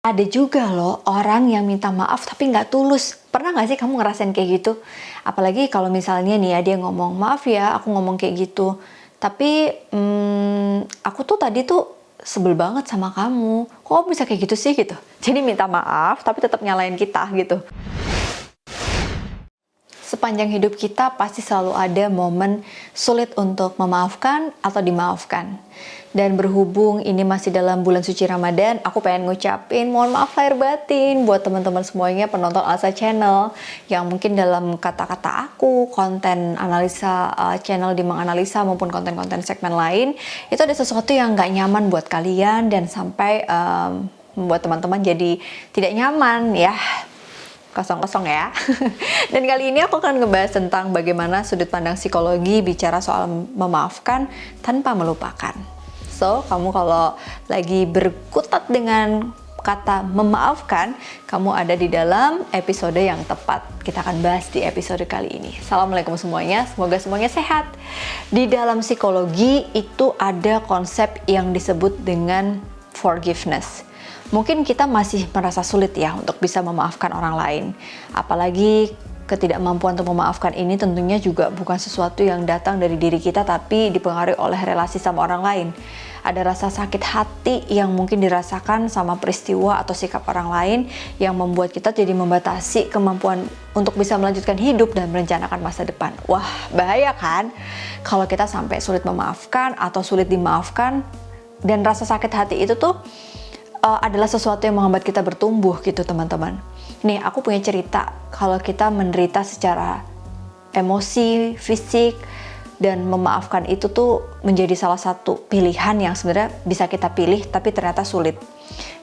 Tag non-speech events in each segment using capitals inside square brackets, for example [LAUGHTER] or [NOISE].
Ada juga loh orang yang minta maaf tapi nggak tulus. Pernah nggak sih kamu ngerasain kayak gitu? Apalagi kalau misalnya nih ya dia ngomong maaf ya aku ngomong kayak gitu. Tapi hmm, aku tuh tadi tuh sebel banget sama kamu. Kok bisa kayak gitu sih gitu? Jadi minta maaf tapi tetap nyalain kita gitu. Sepanjang hidup kita pasti selalu ada momen sulit untuk memaafkan atau dimaafkan. Dan berhubung ini masih dalam bulan suci Ramadan, aku pengen ngucapin mohon maaf lahir batin buat teman-teman semuanya penonton Alsa Channel yang mungkin dalam kata-kata aku, konten analisa uh, channel di menganalisa maupun konten-konten segmen lain, itu ada sesuatu yang nggak nyaman buat kalian dan sampai um, membuat teman-teman jadi tidak nyaman ya kosong-kosong ya. [LAUGHS] Dan kali ini aku akan ngebahas tentang bagaimana sudut pandang psikologi bicara soal memaafkan tanpa melupakan. So, kamu kalau lagi berkutat dengan kata memaafkan, kamu ada di dalam episode yang tepat. Kita akan bahas di episode kali ini. Assalamualaikum semuanya, semoga semuanya sehat. Di dalam psikologi itu ada konsep yang disebut dengan forgiveness. Mungkin kita masih merasa sulit ya untuk bisa memaafkan orang lain. Apalagi ketidakmampuan untuk memaafkan ini tentunya juga bukan sesuatu yang datang dari diri kita tapi dipengaruhi oleh relasi sama orang lain ada rasa sakit hati yang mungkin dirasakan sama peristiwa atau sikap orang lain yang membuat kita jadi membatasi kemampuan untuk bisa melanjutkan hidup dan merencanakan masa depan. Wah, bahaya kan? Kalau kita sampai sulit memaafkan atau sulit dimaafkan dan rasa sakit hati itu tuh uh, adalah sesuatu yang menghambat kita bertumbuh gitu, teman-teman. Nih, aku punya cerita kalau kita menderita secara emosi, fisik, dan memaafkan itu tuh menjadi salah satu pilihan yang sebenarnya bisa kita pilih tapi ternyata sulit.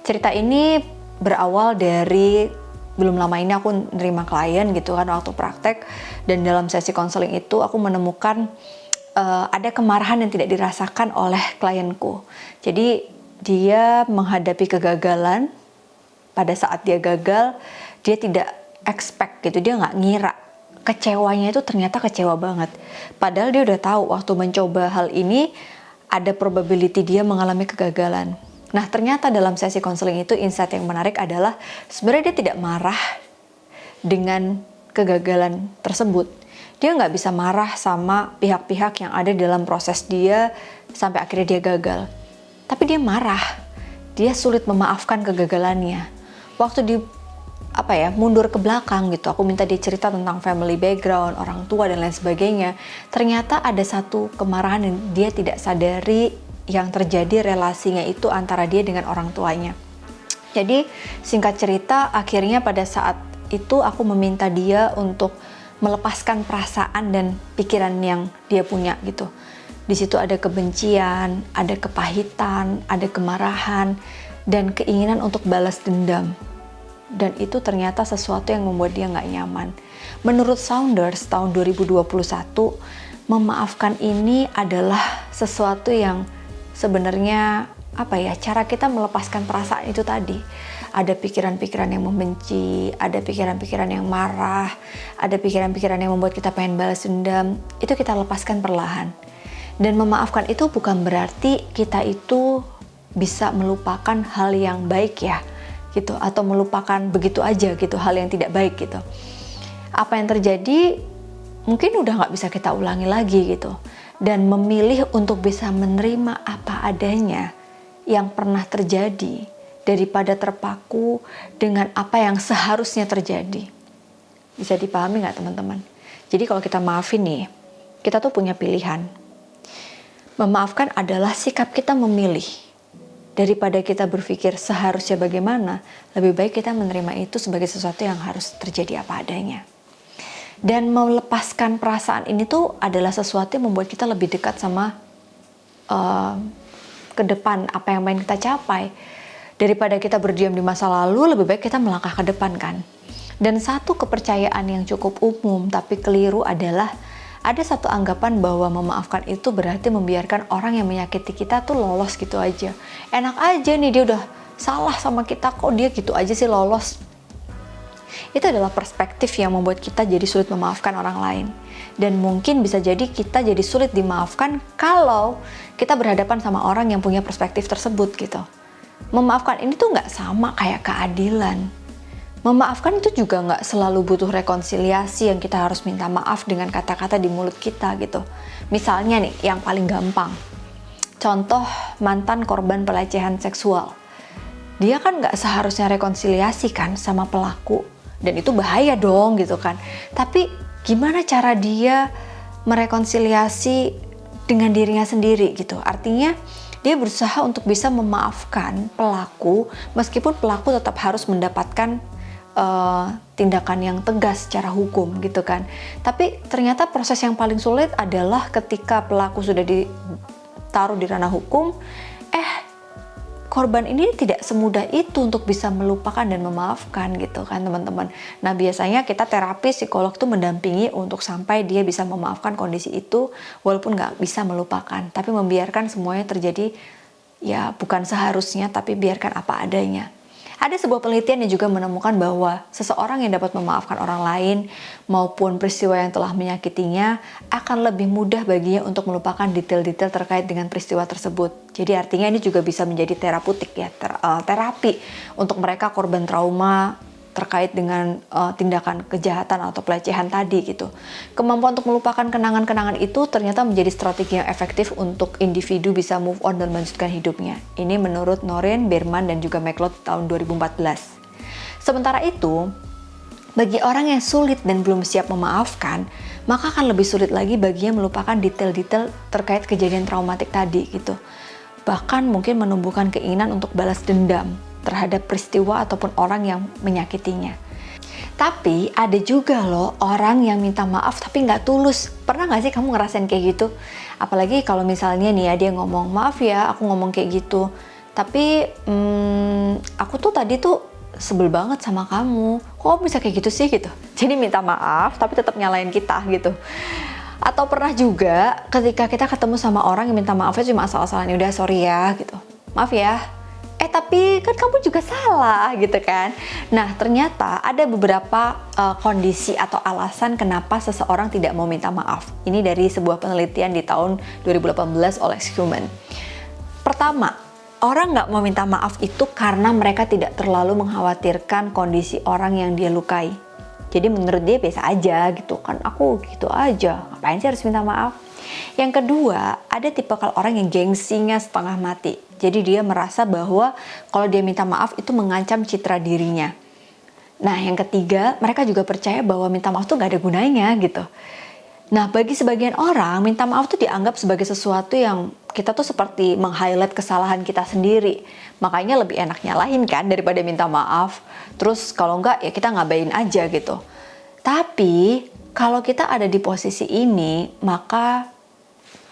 Cerita ini berawal dari belum lama ini aku nerima klien gitu kan waktu praktek dan dalam sesi konseling itu aku menemukan uh, ada kemarahan yang tidak dirasakan oleh klienku. Jadi dia menghadapi kegagalan pada saat dia gagal dia tidak expect gitu dia nggak ngira kecewanya itu ternyata kecewa banget. Padahal dia udah tahu waktu mencoba hal ini ada probability dia mengalami kegagalan. Nah ternyata dalam sesi konseling itu insight yang menarik adalah sebenarnya dia tidak marah dengan kegagalan tersebut. Dia nggak bisa marah sama pihak-pihak yang ada dalam proses dia sampai akhirnya dia gagal. Tapi dia marah. Dia sulit memaafkan kegagalannya. Waktu di apa ya mundur ke belakang gitu aku minta dia cerita tentang family background orang tua dan lain sebagainya ternyata ada satu kemarahan yang dia tidak sadari yang terjadi relasinya itu antara dia dengan orang tuanya jadi singkat cerita akhirnya pada saat itu aku meminta dia untuk melepaskan perasaan dan pikiran yang dia punya gitu di situ ada kebencian ada kepahitan ada kemarahan dan keinginan untuk balas dendam dan itu ternyata sesuatu yang membuat dia nggak nyaman. Menurut Saunders tahun 2021, memaafkan ini adalah sesuatu yang sebenarnya apa ya cara kita melepaskan perasaan itu tadi. Ada pikiran-pikiran yang membenci, ada pikiran-pikiran yang marah, ada pikiran-pikiran yang membuat kita pengen balas dendam. Itu kita lepaskan perlahan. Dan memaafkan itu bukan berarti kita itu bisa melupakan hal yang baik ya gitu. Atau melupakan begitu aja gitu hal yang tidak baik gitu. Apa yang terjadi mungkin udah nggak bisa kita ulangi lagi gitu. Dan memilih untuk bisa menerima apa adanya yang pernah terjadi daripada terpaku dengan apa yang seharusnya terjadi. Bisa dipahami nggak teman-teman? Jadi kalau kita maafin nih kita tuh punya pilihan memaafkan adalah sikap kita memilih daripada kita berpikir seharusnya bagaimana, lebih baik kita menerima itu sebagai sesuatu yang harus terjadi apa adanya. Dan melepaskan perasaan ini tuh adalah sesuatu yang membuat kita lebih dekat sama uh, ke depan apa yang ingin kita capai. Daripada kita berdiam di masa lalu, lebih baik kita melangkah ke depan kan. Dan satu kepercayaan yang cukup umum tapi keliru adalah ada satu anggapan bahwa memaafkan itu berarti membiarkan orang yang menyakiti kita tuh lolos gitu aja. Enak aja nih dia udah salah sama kita kok dia gitu aja sih lolos. Itu adalah perspektif yang membuat kita jadi sulit memaafkan orang lain. Dan mungkin bisa jadi kita jadi sulit dimaafkan kalau kita berhadapan sama orang yang punya perspektif tersebut gitu. memaafkan ini tuh nggak sama kayak keadilan. Memaafkan itu juga nggak selalu butuh rekonsiliasi yang kita harus minta maaf dengan kata-kata di mulut kita gitu. Misalnya nih, yang paling gampang, contoh mantan korban pelecehan seksual. Dia kan nggak seharusnya rekonsiliasi kan sama pelaku, dan itu bahaya dong gitu kan. Tapi gimana cara dia merekonsiliasi dengan dirinya sendiri gitu? Artinya dia berusaha untuk bisa memaafkan pelaku meskipun pelaku tetap harus mendapatkan uh, tindakan yang tegas secara hukum gitu kan. Tapi ternyata proses yang paling sulit adalah ketika pelaku sudah ditaruh di ranah hukum, eh korban ini tidak semudah itu untuk bisa melupakan dan memaafkan gitu kan teman-teman. Nah biasanya kita terapi psikolog tuh mendampingi untuk sampai dia bisa memaafkan kondisi itu walaupun nggak bisa melupakan, tapi membiarkan semuanya terjadi ya bukan seharusnya tapi biarkan apa adanya. Ada sebuah penelitian yang juga menemukan bahwa seseorang yang dapat memaafkan orang lain maupun peristiwa yang telah menyakitinya akan lebih mudah baginya untuk melupakan detail-detail terkait dengan peristiwa tersebut. Jadi artinya ini juga bisa menjadi terapeutik ya, ter, uh, terapi untuk mereka korban trauma terkait dengan uh, tindakan kejahatan atau pelecehan tadi gitu. Kemampuan untuk melupakan kenangan-kenangan itu ternyata menjadi strategi yang efektif untuk individu bisa move on dan melanjutkan hidupnya. Ini menurut Noren, Berman, dan juga McLeod tahun 2014. Sementara itu, bagi orang yang sulit dan belum siap memaafkan, maka akan lebih sulit lagi baginya melupakan detail-detail terkait kejadian traumatik tadi gitu. Bahkan mungkin menumbuhkan keinginan untuk balas dendam terhadap peristiwa ataupun orang yang menyakitinya. Tapi ada juga loh orang yang minta maaf tapi nggak tulus. Pernah nggak sih kamu ngerasain kayak gitu? Apalagi kalau misalnya nih ya dia ngomong maaf ya aku ngomong kayak gitu. Tapi hmm, aku tuh tadi tuh sebel banget sama kamu. Kok bisa kayak gitu sih gitu? [LAUGHS] Jadi minta maaf tapi tetap nyalain kita gitu. Atau pernah juga ketika kita ketemu sama orang yang minta maafnya cuma asal-asalan udah sorry ya gitu. Maaf ya, eh tapi kan kamu juga salah gitu kan. Nah ternyata ada beberapa uh, kondisi atau alasan kenapa seseorang tidak mau minta maaf. Ini dari sebuah penelitian di tahun 2018 oleh Human. Pertama, orang nggak mau minta maaf itu karena mereka tidak terlalu mengkhawatirkan kondisi orang yang dia lukai. Jadi menurut dia biasa aja gitu kan, aku gitu aja, ngapain sih harus minta maaf? Yang kedua, ada tipe kalau orang yang gengsinya setengah mati. Jadi dia merasa bahwa kalau dia minta maaf itu mengancam citra dirinya. Nah, yang ketiga, mereka juga percaya bahwa minta maaf tuh gak ada gunanya gitu. Nah, bagi sebagian orang, minta maaf tuh dianggap sebagai sesuatu yang kita tuh seperti meng-highlight kesalahan kita sendiri. Makanya lebih enak nyalahin kan daripada minta maaf. Terus kalau enggak ya kita ngabain aja gitu. Tapi kalau kita ada di posisi ini, maka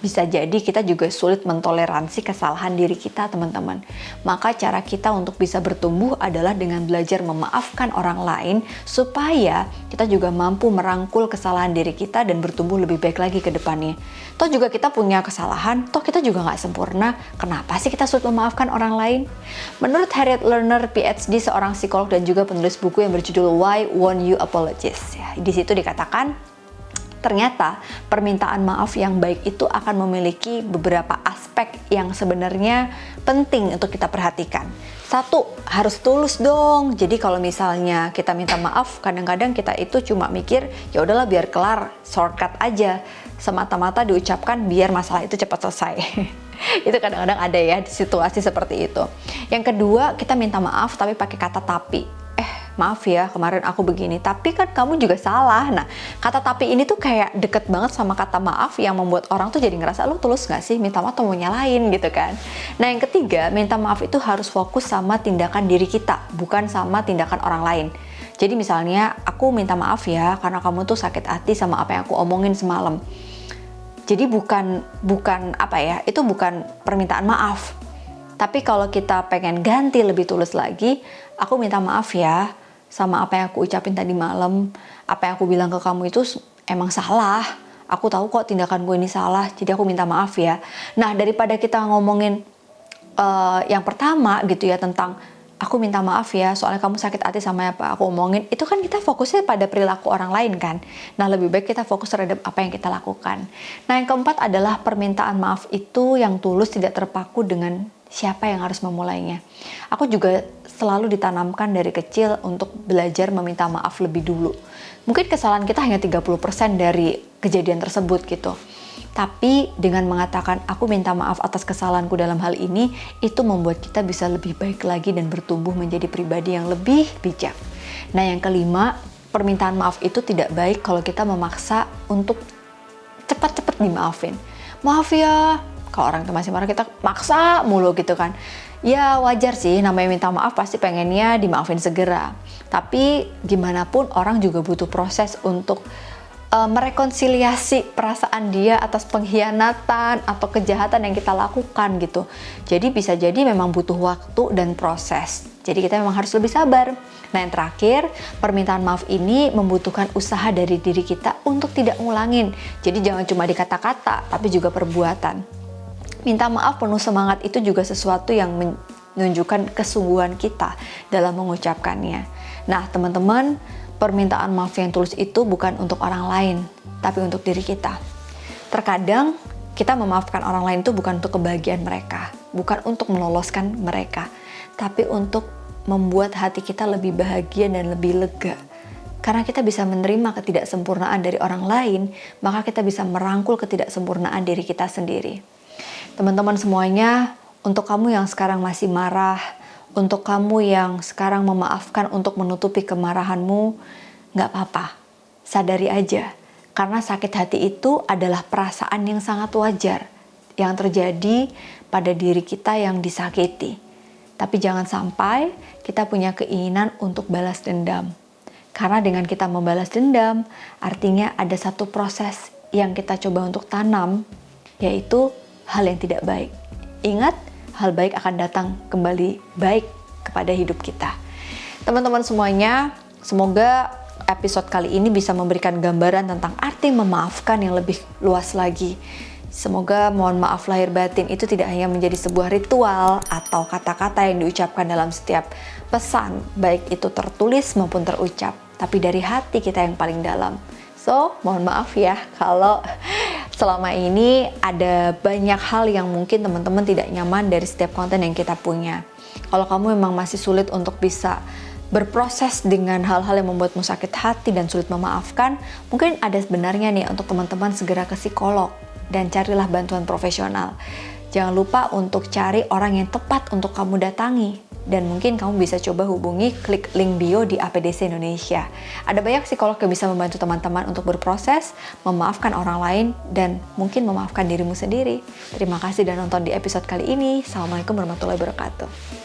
bisa jadi kita juga sulit mentoleransi kesalahan diri kita, teman-teman. Maka cara kita untuk bisa bertumbuh adalah dengan belajar memaafkan orang lain supaya kita juga mampu merangkul kesalahan diri kita dan bertumbuh lebih baik lagi ke depannya. Toh juga kita punya kesalahan, toh kita juga nggak sempurna. Kenapa sih kita sulit memaafkan orang lain? Menurut Harriet Lerner, PhD, seorang psikolog dan juga penulis buku yang berjudul Why Won't You Apologize. Ya, di situ dikatakan ternyata permintaan maaf yang baik itu akan memiliki beberapa aspek yang sebenarnya penting untuk kita perhatikan. Satu, harus tulus dong. Jadi kalau misalnya kita minta maaf, kadang-kadang kita itu cuma mikir, ya udahlah biar kelar, shortcut aja. Semata-mata diucapkan biar masalah itu cepat selesai. [LAUGHS] itu kadang-kadang ada ya situasi seperti itu. Yang kedua, kita minta maaf tapi pakai kata tapi maaf ya kemarin aku begini tapi kan kamu juga salah. Nah kata tapi ini tuh kayak deket banget sama kata maaf yang membuat orang tuh jadi ngerasa lu tulus gak sih minta maaf atau mau nyalain gitu kan. Nah yang ketiga minta maaf itu harus fokus sama tindakan diri kita bukan sama tindakan orang lain. Jadi misalnya aku minta maaf ya karena kamu tuh sakit hati sama apa yang aku omongin semalam. Jadi bukan bukan apa ya itu bukan permintaan maaf. Tapi kalau kita pengen ganti lebih tulus lagi, aku minta maaf ya sama apa yang aku ucapin tadi malam, apa yang aku bilang ke kamu itu emang salah. Aku tahu kok tindakan gue ini salah, jadi aku minta maaf ya. Nah daripada kita ngomongin uh, yang pertama gitu ya tentang aku minta maaf ya soalnya kamu sakit hati sama apa aku omongin. Itu kan kita fokusnya pada perilaku orang lain kan. Nah lebih baik kita fokus terhadap apa yang kita lakukan. Nah yang keempat adalah permintaan maaf itu yang tulus tidak terpaku dengan siapa yang harus memulainya. Aku juga selalu ditanamkan dari kecil untuk belajar meminta maaf lebih dulu. Mungkin kesalahan kita hanya 30% dari kejadian tersebut gitu tapi dengan mengatakan aku minta maaf atas kesalahanku dalam hal ini, itu membuat kita bisa lebih baik lagi dan bertumbuh menjadi pribadi yang lebih bijak. Nah yang kelima, permintaan maaf itu tidak baik kalau kita memaksa untuk cepat-cepat dimaafin. Maaf ya, kalau orang masih marah kita maksa mulu gitu kan. Ya wajar sih namanya minta maaf pasti pengennya dimaafin segera. Tapi gimana pun orang juga butuh proses untuk uh, merekonsiliasi perasaan dia atas pengkhianatan atau kejahatan yang kita lakukan gitu. Jadi bisa jadi memang butuh waktu dan proses. Jadi kita memang harus lebih sabar. Nah yang terakhir, permintaan maaf ini membutuhkan usaha dari diri kita untuk tidak ngulangin. Jadi jangan cuma di kata-kata, tapi juga perbuatan. Minta maaf penuh semangat itu juga sesuatu yang menunjukkan kesungguhan kita dalam mengucapkannya. Nah teman-teman, permintaan maaf yang tulus itu bukan untuk orang lain, tapi untuk diri kita. Terkadang kita memaafkan orang lain itu bukan untuk kebahagiaan mereka, bukan untuk meloloskan mereka, tapi untuk membuat hati kita lebih bahagia dan lebih lega. Karena kita bisa menerima ketidaksempurnaan dari orang lain, maka kita bisa merangkul ketidaksempurnaan diri kita sendiri. Teman-teman semuanya, untuk kamu yang sekarang masih marah, untuk kamu yang sekarang memaafkan untuk menutupi kemarahanmu, nggak apa-apa. Sadari aja, karena sakit hati itu adalah perasaan yang sangat wajar yang terjadi pada diri kita yang disakiti. Tapi jangan sampai kita punya keinginan untuk balas dendam. Karena dengan kita membalas dendam, artinya ada satu proses yang kita coba untuk tanam, yaitu hal yang tidak baik. Ingat, hal baik akan datang kembali baik kepada hidup kita. Teman-teman semuanya, semoga episode kali ini bisa memberikan gambaran tentang arti memaafkan yang lebih luas lagi. Semoga mohon maaf lahir batin itu tidak hanya menjadi sebuah ritual atau kata-kata yang diucapkan dalam setiap pesan, baik itu tertulis maupun terucap, tapi dari hati kita yang paling dalam. So, mohon maaf ya kalau selama ini ada banyak hal yang mungkin teman-teman tidak nyaman dari setiap konten yang kita punya. Kalau kamu memang masih sulit untuk bisa berproses dengan hal-hal yang membuatmu sakit hati dan sulit memaafkan, mungkin ada sebenarnya nih untuk teman-teman segera ke psikolog dan carilah bantuan profesional. Jangan lupa untuk cari orang yang tepat untuk kamu datangi dan mungkin kamu bisa coba hubungi klik link bio di APDC Indonesia. Ada banyak psikolog yang bisa membantu teman-teman untuk berproses, memaafkan orang lain, dan mungkin memaafkan dirimu sendiri. Terima kasih sudah nonton di episode kali ini. Assalamualaikum warahmatullahi wabarakatuh.